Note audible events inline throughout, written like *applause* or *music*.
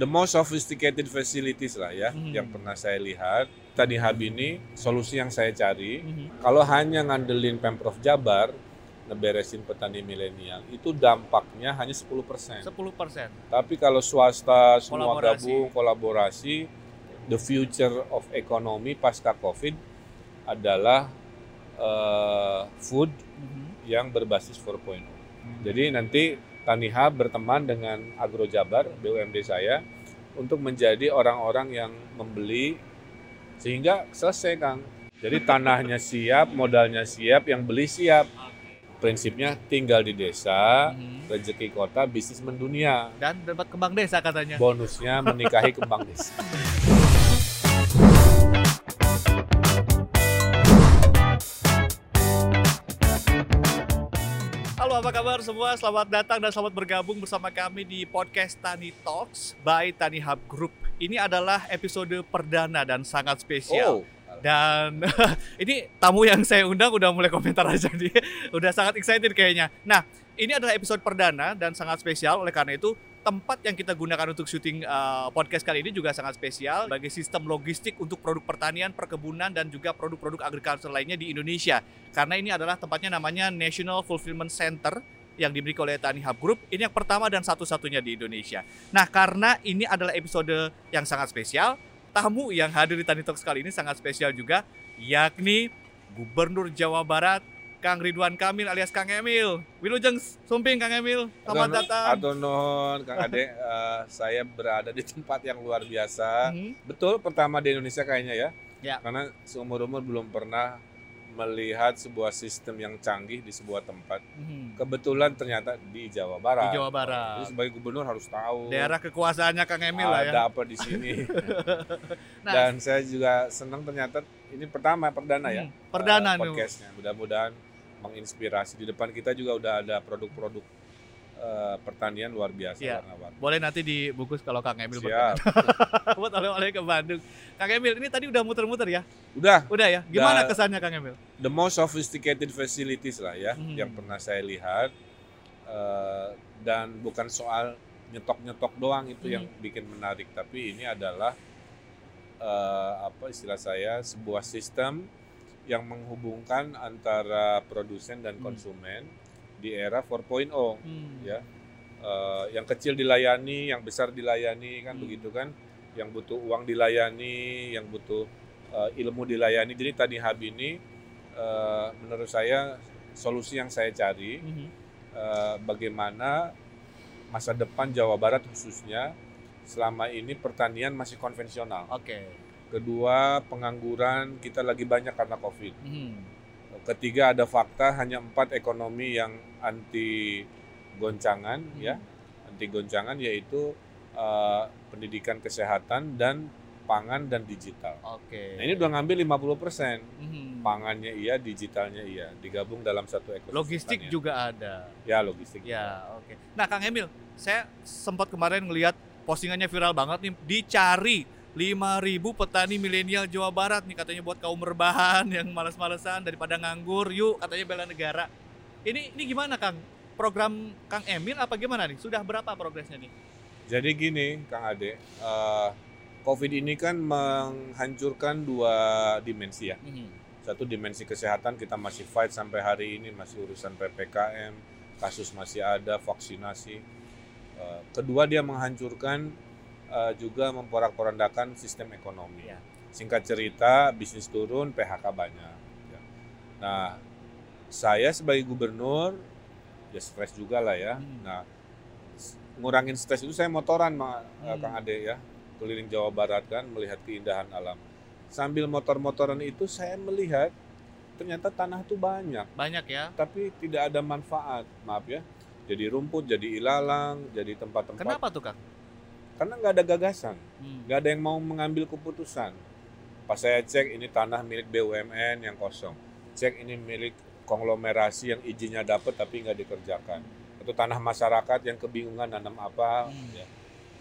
the most sophisticated facilities lah ya Hmm. yang pernah saya lihat. Tadi Hub ini solusi yang saya cari Mhm. kalau hanya ngandelin Pemprov Jabar ngeberesin petani milenial itu dampaknya hanya 10%. 10%. Tapi kalau swasta semua Kolaborasi. gabung kolaborasi the future of economy pasca Covid adalah eh, food Mhm. yang berbasis 4.0. Jadi nanti Tani Hub berteman dengan Agro Jabar BUMD saya untuk menjadi orang-orang yang membeli sehingga selesai Kang. Jadi tanahnya siap, modalnya siap, yang beli siap. Prinsipnya tinggal di desa, Mhm. rezeki kota, bisnis mendunia. Dan dapat kembang desa katanya. Bonusnya menikahi kembang desa. *laughs* kabar semua, selamat datang dan selamat bergabung bersama kami di podcast Tani Talks by Tani Hub Group. Ini adalah episode perdana dan sangat spesial. Oh, Dan *laughs* ini tamu yang saya undang udah mulai komentar aja nih. *laughs* Udah sangat excited kayaknya. Nah, ini adalah episode perdana dan sangat spesial. Oleh karena itu, tempat yang kita gunakan untuk syuting uh, podcast kali ini juga sangat spesial sebagai sistem logistik untuk produk pertanian, perkebunan, dan juga produk-produk agriculture lainnya di Indonesia. Karena ini adalah tempatnya namanya National Fulfillment Center yang dimiliki oleh Tani Hub Group. Ini yang pertama dan satu-satunya di Indonesia. Nah, karena ini adalah episode yang sangat spesial, tamu yang hadir di Tani Talks kali ini sangat spesial juga, yakni Gubernur Jawa Barat, Kang Ridwan Kamil alias Kang Emil. Wilujeng Sumping Kang Emil, selamat datang. Atau non, Kang *laughs* Ade, eh, saya berada di tempat yang luar biasa. Mhm. Betul, pertama di Indonesia kayaknya ya. Ya. Karena seumur-umur belum pernah melihat sebuah sistem yang canggih di sebuah tempat. Mhm. Kebetulan ternyata di Jawa Barat. Di Jawa Barat. Jadi sebagai gubernur harus tahu Daerah kekuasaannya Kang Emil lah ya. ada apa di sini. *laughs* *laughs* Nah, Dan saya juga senang ternyata ini pertama perdana ya. hmm, perdana eh, nih. podcastnya. Mudah-mudahan menginspirasi. Di depan kita juga udah ada produk-produk eh, pertanian luar biasa Iya. warna-warni. Boleh nanti dibungkus kalau Kang Emil Siap. buat oleh-oleh ke Bandung. Kang Emil, ini tadi udah muter-muter ya? Udah Udah ya? Gimana Udah. kesannya Kang Emil? the most sophisticated facilities lah ya Hmm. yang pernah saya lihat Eh, dan bukan soal nyetok-nyetok doang itu Hmm. yang bikin menarik tapi ini adalah eh, apa istilah saya sebuah sistem yang menghubungkan antara produsen dan Hmm. Di era 4.0 Hmm. ya Eh, yang kecil dilayani yang besar dilayani kan Hmm. begitu kan yang butuh uang dilayani yang butuh eh, ilmu dilayani jadi tadi hub ini eh, menurut saya solusi yang saya cari Mhm. eh, bagaimana masa depan Jawa Barat khususnya selama ini pertanian masih konvensional Oke. kedua pengangguran kita lagi banyak karena covid Mhm. Ketiga ada fakta hanya empat ekonomi yang anti goncangan Hmm. ya anti goncangan yaitu eh, pendidikan kesehatan dan pangan dan digital. Oke. Nah, ini udah ngambil 50%. Mhm. Pangannya iya, digitalnya iya, digabung dalam satu ekosistem. Logistik juga ada. Ya, logistik. Ya, oke. Nah, Kang Emil, saya sempat kemarin ngelihat postingannya viral banget nih, dicari 5.000 petani milenial Jawa Barat nih katanya buat kaum rebahan yang males-malesan daripada nganggur, yuk katanya bela negara. Ini ini gimana Kang? Program Kang Emil apa gimana nih? Sudah berapa progresnya nih? Jadi gini, Kang Ade, eh, COVID ini kan menghancurkan dua dimensi ya. Satu dimensi kesehatan kita masih fight sampai hari ini masih urusan ppkm, kasus masih ada, vaksinasi. Eh, Kedua dia menghancurkan eh, juga memporak-porandakan sistem ekonomi. Ya. Singkat cerita, bisnis turun, PHK banyak. Ya. Nah, saya sebagai gubernur ya stres juga lah ya. Hmm. Nah, ngurangin stres itu saya motoran, Ma- eh, Hmm. Kang Ade ya, keliling Jawa Barat kan melihat keindahan alam. Sambil motor-motoran itu saya melihat ternyata tanah itu banyak, Banyak ya. tapi tidak ada manfaat, maaf ya. Jadi rumput, jadi ilalang, jadi tempat-tempat. Kenapa tuh Kang? Karena nggak ada gagasan, Hmm. nggak ada yang mau mengambil keputusan. Pas saya cek ini tanah milik BUMN yang kosong, cek ini milik konglomerasi yang izinnya dapat tapi nggak dikerjakan. Itu tanah masyarakat yang kebingungan nanam apa. Hmm. ya.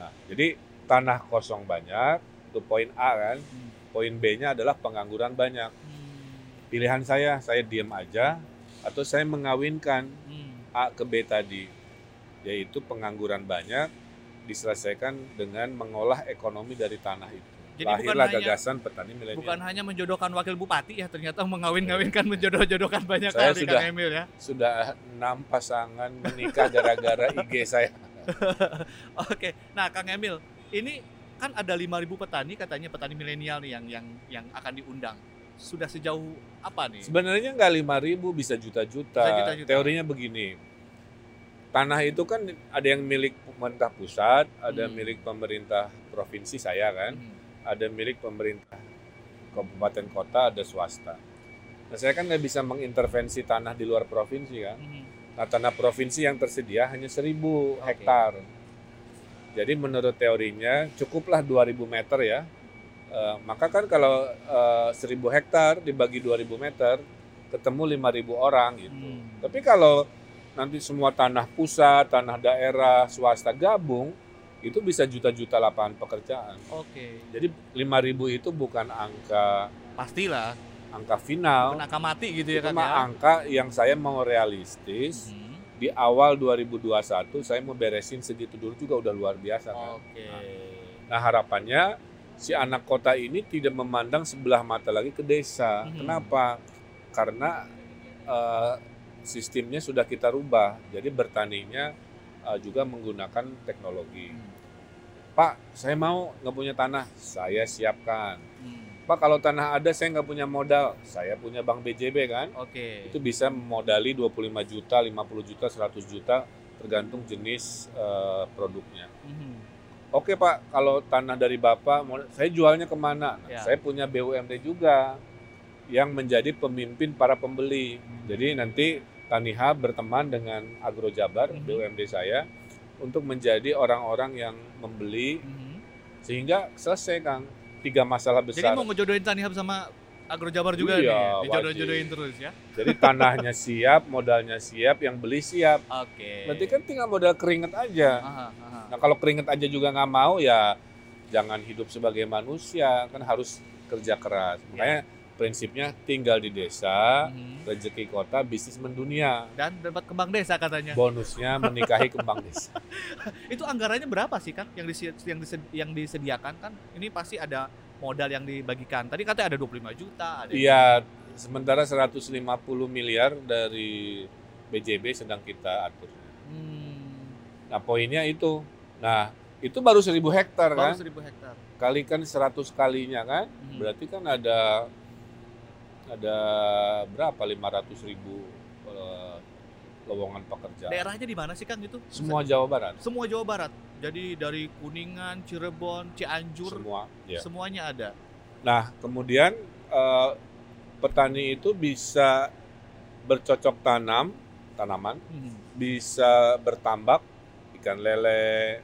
Nah, jadi tanah kosong banyak, itu poin A kan. Hmm. Poin B-nya adalah pengangguran banyak. Hmm. Pilihan saya, saya diam aja atau saya mengawinkan Hmm. A ke B tadi, yaitu pengangguran banyak, diselesaikan dengan mengolah ekonomi dari tanah itu. Jadi bukan Lahirlah hanya- gagasan petani milenial. Bukan hanya menjodohkan wakil bupati ya, ternyata mengawin-ngawinkan menjodoh-jodohkan banyak Saya kali sudah- Kang Emil ya. Sudah enam pasangan menikah gara-gara IG saya. *laughs* Oke. Nah, Kang Emil, ini kan ada 5.000 petani katanya petani milenial nih yang yang yang akan diundang. Sudah sejauh apa nih? Sebenarnya nggak lima ribu bisa juta-juta. Bisa juta-juta. Teorinya begini, tanah itu kan ada yang milik pemerintah pusat, ada Hmm. milik pemerintah provinsi saya kan, Hmm. ada milik pemerintah kabupaten kota, ada swasta. Nah saya kan nggak bisa mengintervensi tanah di luar provinsi kan. Hmm. Nah tanah provinsi yang tersedia hanya 1000 Oke. hektar. Jadi menurut teorinya cukuplah 2000 meter ya. Eh, maka kan kalau eh, 1000 hektar dibagi 2000 meter ketemu 5000 orang gitu. Hmm. Tapi kalau nanti semua tanah pusat, tanah daerah, swasta gabung itu bisa juta-juta lapangan pekerjaan. Oke. Jadi 5000 itu bukan angka Pastilah. angka final, Angka mati gitu ya kan ya. angka yang saya mau realistis. Hmm. Di awal 2021 saya mau beresin segitu dulu juga udah luar biasa kan. Oke. Nah harapannya si anak kota ini tidak memandang sebelah mata lagi ke desa. Mhm. Kenapa? Karena eh, sistemnya sudah kita rubah. Jadi bertaninya eh, juga menggunakan teknologi. Hmm. Pak, saya mau nggak punya tanah, saya siapkan. Hmm. Pak, kalau tanah ada saya nggak punya modal, saya punya bank BJB kan. Oke. Itu bisa memodali 25 juta, 50 juta, 100 juta tergantung jenis eh, produknya. Hmm. Oke Pak, kalau tanah dari Bapak, saya jualnya ke mana? Nah, Ya. Saya punya BUMD juga yang menjadi pemimpin para pembeli. Jadi nanti Taniha berteman dengan Agro Jabar, Mhm. BUMD saya, untuk menjadi orang-orang yang membeli Hmm. sehingga selesai Kang tiga masalah Jadi besar. mau ngejodohin Tanihab sama Agro Jabar juga Iya, nih, wajib. dijodoh-jodohin terus ya. Jadi tanahnya siap, modalnya siap, yang beli siap. Oke. Berarti kan tinggal modal keringet aja. Aha, aha. Nah kalau keringet aja juga nggak mau ya jangan hidup sebagai manusia kan harus kerja keras. Ya. Makanya prinsipnya tinggal di desa, Mhm. rezeki kota, bisnis mendunia. Dan dapat kembang desa katanya. Bonusnya menikahi kembang *laughs* desa. Itu anggarannya berapa sih Kang yang disi- yang, dised- yang disediakan kan? Ini pasti ada modal yang dibagikan. Tadi katanya ada 25 juta, ada Iya, sementara 150 miliar dari BJB sedang kita atur. Hmm, Nah poinnya itu. Nah itu baru 1000 hektar baru kan? 1000 hektar. Kalikan 100 kalinya kan? Mhm. Berarti kan ada ada berapa 500 ribu eh, lowongan pekerjaan. Daerahnya di mana sih Kang itu? Semua Jawa Barat, semua Jawa Barat. Jadi dari Kuningan, Cirebon, Cianjur, semua. Ya. semuanya ada. Nah, kemudian eh, petani itu bisa bercocok tanam, tanaman, Mhm. bisa bertambak, ikan lele,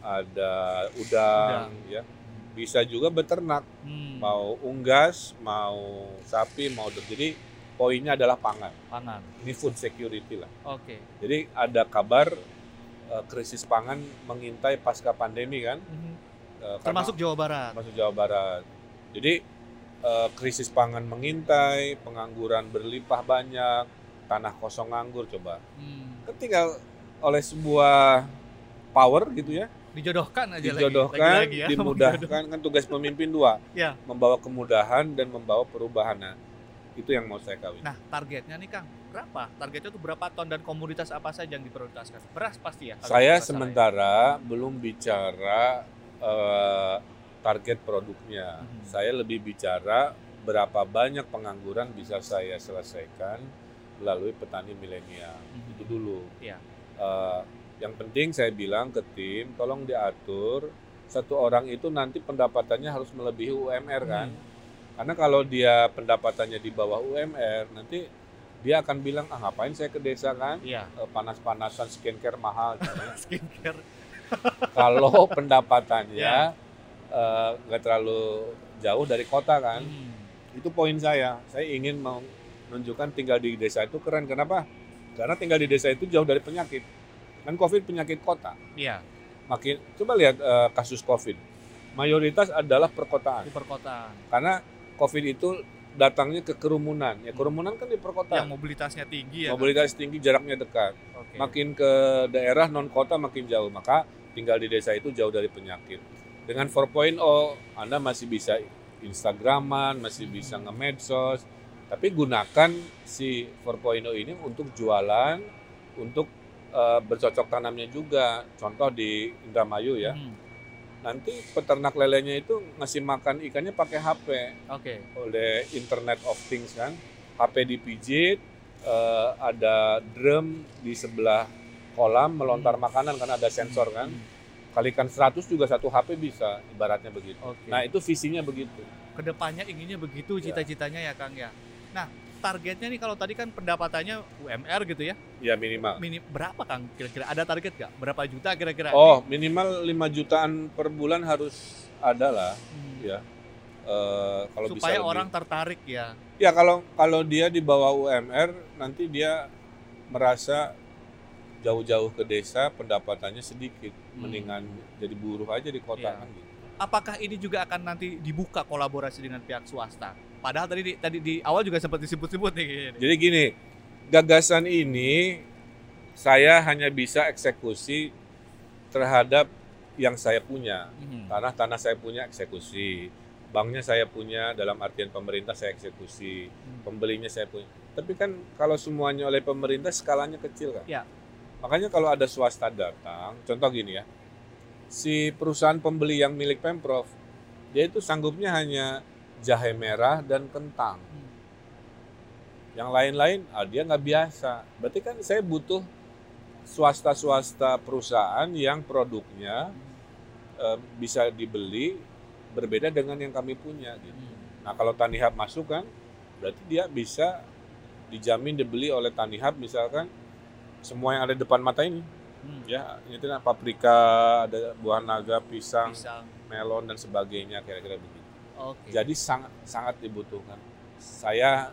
ada udang, Udang. ya. Bisa juga beternak, Hmm, mau unggas, mau sapi, mau. Jadi poinnya adalah pangan. pangan. Ini food security lah. Oke. Jadi ada kabar eh, krisis pangan mengintai pasca pandemi kan. Eh, karena- Termasuk Jawa Barat. termasuk Jawa Barat. Jadi eh, krisis pangan mengintai, pengangguran berlimpah banyak, tanah kosong nganggur coba. Hmm. Kan tinggal oleh sebuah power gitu ya, Dijodohkan aja dijodohkan, lagi, lagi-lagi ya. dimudahkan kan tugas pemimpin dua, Ya. membawa kemudahan dan membawa perubahan. Nah, itu yang mau saya kawin. Nah, targetnya nih Kang, berapa? Targetnya tuh berapa ton dan komoditas apa saja yang diprioritaskan? Beras pasti ya. Saya salah ya. sementara belum bicara eh, target produknya. Mhm. Saya lebih bicara berapa banyak pengangguran bisa saya selesaikan melalui petani milenial. Mhm. Itu dulu. Iya. Eh, yang penting saya bilang ke tim, tolong diatur satu orang itu nanti pendapatannya harus melebihi UMR kan. Mhm. Karena kalau dia pendapatannya di bawah UMR, nanti dia akan bilang, ah ngapain saya ke desa kan? Iya. Eh, panas-panasan skincare mahal. *laughs* gitu. Skincare. kalau pendapatannya Ya. eh, nggak terlalu jauh dari kota kan Hmm. itu poin saya saya ingin menunjukkan tinggal di desa itu keren kenapa karena tinggal di desa itu jauh dari penyakit kan covid penyakit kota Iya, makin coba lihat eh, kasus covid mayoritas adalah perkotaan di perkotaan. karena covid itu datangnya ke kerumunan ya kerumunan kan di Yang perkotaan mobilitasnya tinggi ya. Kang? mobilitas tinggi jaraknya dekat Oke. makin ke daerah non kota makin jauh maka tinggal di desa itu jauh dari penyakit. Dengan 4.0 Anda masih bisa Instagraman, masih bisa nge-medsos, tapi gunakan si 4.0 ini untuk jualan, untuk uh, bercocok tanamnya juga. Contoh di Indramayu ya. Hmm. Nanti peternak lelenya itu ngasih makan ikannya pakai HP. Oke. Okay. Oleh Internet of Things kan. HP dipijit, uh, ada drum di sebelah kolam melontar hmm. makanan karena ada sensor kan. Hmm. Kalikan 100 juga satu HP bisa, ibaratnya begitu. Okay. Nah, itu visinya begitu. Ke depannya inginnya begitu ya. cita-citanya ya Kang ya. Nah, targetnya nih kalau tadi kan pendapatannya UMR gitu ya? Ya minimal. Minim, berapa Kang kira-kira? Ada target nggak? Berapa juta kira-kira? Oh minimal 5 jutaan per bulan harus ada lah hmm. ya. Uh, kalau supaya bisa orang lebih. tertarik ya. Ya kalau kalau dia di bawah UMR nanti dia merasa jauh-jauh ke desa pendapatannya sedikit, hmm. mendingan jadi buruh aja di kota ya. kan gitu. Apakah ini juga akan nanti dibuka kolaborasi dengan pihak swasta? Padahal tadi di, tadi di awal juga sempat disebut-sebut nih. Jadi gini, gagasan ini saya hanya bisa eksekusi terhadap yang saya punya. Hmm. Tanah-tanah saya punya eksekusi. Banknya saya punya dalam artian pemerintah saya eksekusi. Hmm. Pembelinya saya punya. Tapi kan kalau semuanya oleh pemerintah skalanya kecil kan. Ya. Makanya kalau ada swasta datang, contoh gini ya. Si perusahaan pembeli yang milik Pemprov, dia itu sanggupnya hanya jahe merah dan kentang. Hmm. Yang lain-lain, ah, dia nggak biasa. Berarti kan saya butuh swasta-swasta perusahaan yang produknya hmm. bisa dibeli berbeda dengan yang kami punya. Gitu. Hmm. Nah kalau Tanihub masuk kan, berarti dia bisa dijamin dibeli oleh Tanihub misalkan semua yang ada di depan mata ini. Hmm. Ya, itu paprika, ada buah naga, pisang, pisang, melon dan sebagainya kira-kira begitu. Okay. Jadi sangat sangat dibutuhkan. Saya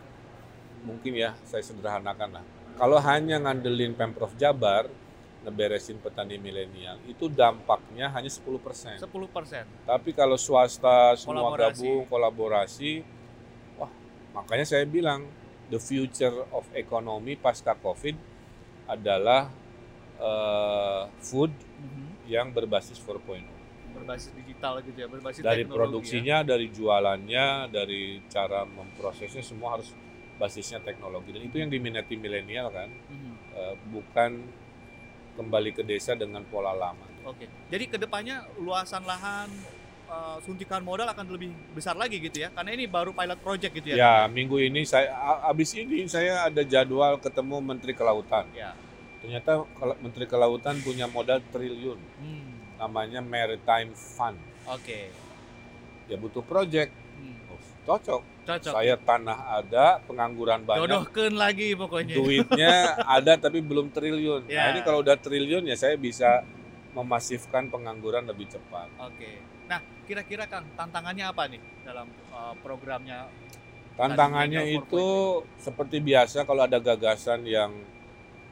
mungkin ya saya sederhanakan lah. Kalau hanya ngandelin Pemprov Jabar ngeberesin petani milenial itu dampaknya hanya 10%. 10%. Tapi kalau swasta semua kolaborasi. gabung kolaborasi wah makanya saya bilang the future of economy pasca Covid adalah uh, food mm -hmm. yang berbasis 4.0 berbasis digital gitu ya, berbasis dari produksinya, ya. dari jualannya, dari cara memprosesnya semua harus basisnya teknologi dan itu yang diminati milenial kan, hmm. uh, bukan kembali ke desa dengan pola lama. Oke, jadi ke depannya luasan lahan uh, suntikan modal akan lebih besar lagi gitu ya, karena ini baru pilot project gitu ya. Ya, minggu ini saya abis ini saya ada jadwal ketemu Menteri Kelautan. Ya. Ternyata Menteri Kelautan punya modal triliun. Hmm namanya Maritime Fund. Oke. Okay. Ya butuh project. Hmm. Oh, cocok. Cocok. Saya tanah ada, pengangguran banyak. Jodohkan lagi pokoknya. Duitnya *laughs* ada tapi belum triliun. Yeah. Nah ya. ini kalau udah triliun ya saya bisa memasifkan pengangguran lebih cepat. Oke. Okay. Nah kira-kira Kang tantangannya apa nih dalam uh, programnya? Tantangannya itu seperti biasa kalau ada gagasan yang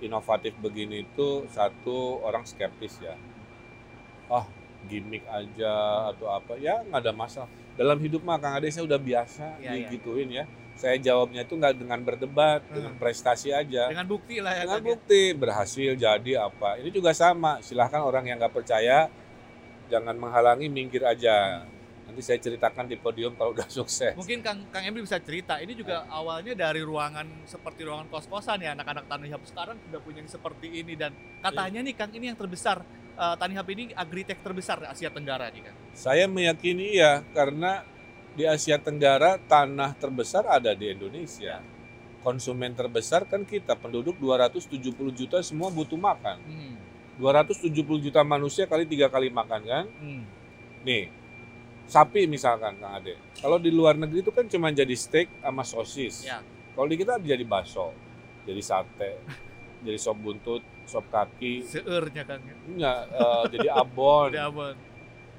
inovatif begini itu satu orang skeptis ya oh, gimmick aja atau apa. Ya nggak ada masalah. Dalam hidup mah kang ade saya udah biasa ya, digituin ya. ya saya jawabnya itu nggak dengan berdebat hmm. dengan prestasi aja. Dengan bukti lah ya dengan kan, bukti berhasil jadi apa. Ini juga sama silahkan orang yang nggak percaya jangan menghalangi minggir aja. Nanti saya ceritakan di podium kalau *laughs* udah sukses. Mungkin kang kang Emil bisa cerita ini juga hmm. awalnya dari ruangan seperti ruangan kos kosan ya anak-anak tanah sekarang sudah punya yang seperti ini. Dan katanya iya. nih kang ini yang terbesar uh, Tanihub ini agritech terbesar di Asia Tenggara nih kan? Saya meyakini ya karena di Asia Tenggara tanah terbesar ada di Indonesia. Konsumen terbesar kan kita penduduk 270 juta semua butuh makan. Hmm. 270 juta manusia kali tiga kali makan kan? Hmm. Nih sapi misalkan Kang Ade. Kalau di luar negeri itu kan cuma jadi steak sama sosis. Ya. Kalau di kita jadi bakso, jadi sate, *laughs* jadi sop buntut, sop kaki seurnya kan ya enggak uh, jadi abon jadi abon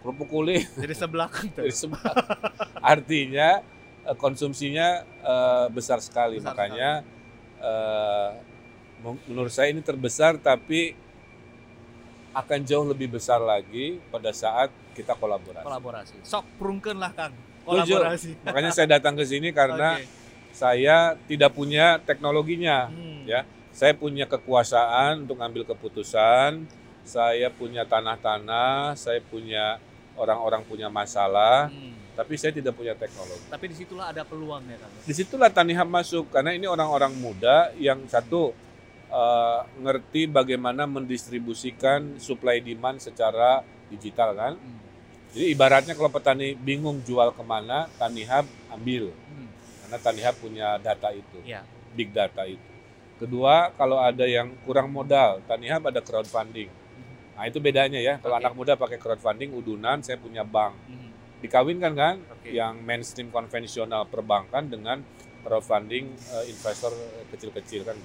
kerupuk kulit jadi sebelah kan jadi sebelah artinya uh, konsumsinya uh, besar sekali besar makanya sekali. Uh, menurut saya ini terbesar tapi akan jauh lebih besar lagi pada saat kita kolaborasi. Kolaborasi. Sok prungken lah Kang. Kolaborasi. Makanya saya datang ke sini karena *laughs* okay. saya tidak punya teknologinya, hmm. ya saya punya kekuasaan untuk ngambil keputusan, saya punya tanah-tanah, saya punya orang-orang punya masalah, Hmm. tapi saya tidak punya teknologi. Tapi di situlah ada peluangnya kan. Di situlah Tanihub masuk karena ini orang-orang muda yang satu eh, ngerti bagaimana mendistribusikan supply demand secara digital kan. Hmm. Jadi ibaratnya kalau petani bingung jual ke mana, Tanihub ambil Hmm. karena Tanihub punya data itu, Ya. big data itu. Kedua, kalau ada yang kurang modal, Tanihub ada crowdfunding. Nah itu bedanya ya. Kalau Oke. anak muda pakai crowdfunding, udunan, saya punya bank. Hmm. Dikawinkan kan? Oke. Yang mainstream konvensional perbankan dengan crowdfunding eh, investor kecil-kecil kan.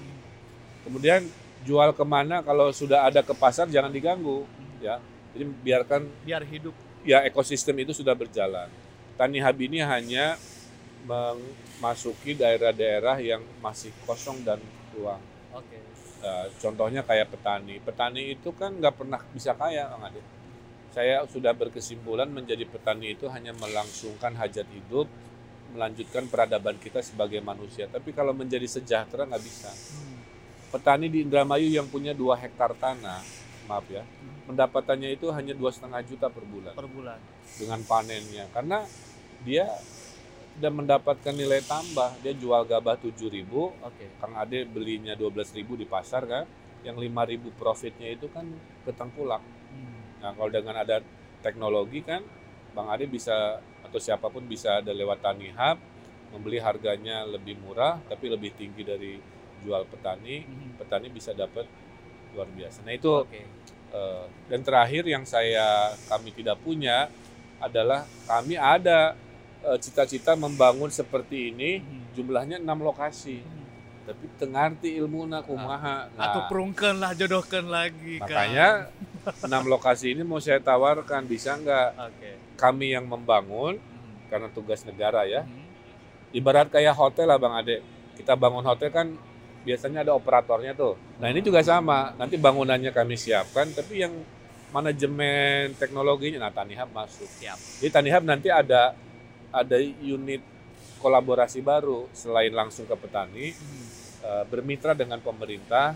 Kemudian jual ke mana kalau sudah ada ke pasar jangan diganggu ya. Jadi biarkan Biar hidup. ya ekosistem itu sudah berjalan. Tanihub ini hanya memasuki daerah-daerah yang masih kosong dan ruang. Oke. Nah, contohnya kayak petani. Petani itu kan nggak pernah bisa kaya, Kang Ade. Saya sudah berkesimpulan menjadi petani itu hanya melangsungkan hajat hidup, melanjutkan peradaban kita sebagai manusia. Tapi kalau menjadi sejahtera nggak bisa. Hmm. Petani di Indramayu yang punya dua hektar tanah, maaf ya, pendapatannya itu hanya dua setengah juta per bulan Per bulan. dengan panennya, karena dia sudah mendapatkan nilai tambah. Dia jual gabah 7.000, Oke. Kang Ade belinya 12.000 di pasar kan, yang 5.000 profitnya itu kan ketengkulak. Hmm. Nah kalau dengan ada teknologi kan, Bang Ade bisa atau siapa pun bisa ada lewat Tanihub, membeli harganya lebih murah tapi lebih tinggi dari jual petani, Hmm. petani bisa dapat luar biasa. Nah itu Oke. eh, dan terakhir yang saya kami tidak punya adalah kami ada cita-cita membangun seperti ini Hmm. jumlahnya enam lokasi Hmm. tapi tengarti ilmuna kumaha nah, Atau perungkan lah, jodohkan lagi kan. makanya enam lokasi ini mau saya tawarkan bisa nggak Oke. kami yang membangun Hmm. karena tugas negara ya Hmm. ibarat kayak hotel lah bang Ade kita bangun hotel kan biasanya ada operatornya tuh nah ini juga sama nanti bangunannya kami siapkan tapi yang manajemen teknologinya nah Tanihub masuk Siap. jadi Tanihub nanti ada ada unit kolaborasi baru selain langsung ke petani Hmm. eh, bermitra dengan pemerintah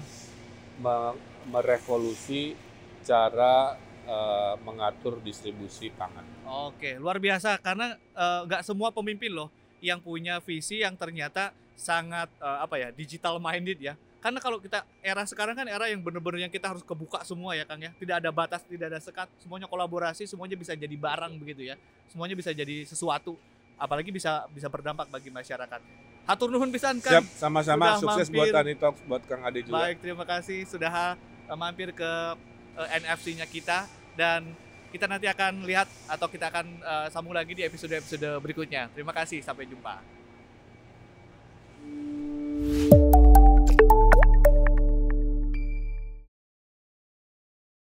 me- merevolusi cara eh, mengatur distribusi pangan Oke, luar biasa karena eh, nggak semua pemimpin loh yang punya visi yang ternyata sangat eh, apa ya digital minded ya. Karena kalau kita era sekarang kan era yang bener-bener yang kita harus kebuka semua ya Kang ya. Tidak ada batas, tidak ada sekat, semuanya kolaborasi, semuanya bisa jadi barang begitu ya. Semuanya bisa jadi sesuatu, apalagi bisa bisa berdampak bagi masyarakat. Hatur nuhun pisan siap Kang. sama-sama sudah sukses mampir. buat Tani Talks buat Kang Ade juga Baik, terima kasih sudah uh, mampir ke uh, NFC-nya kita dan kita nanti akan lihat atau kita akan uh, sambung lagi di episode-episode berikutnya. Terima kasih, sampai jumpa.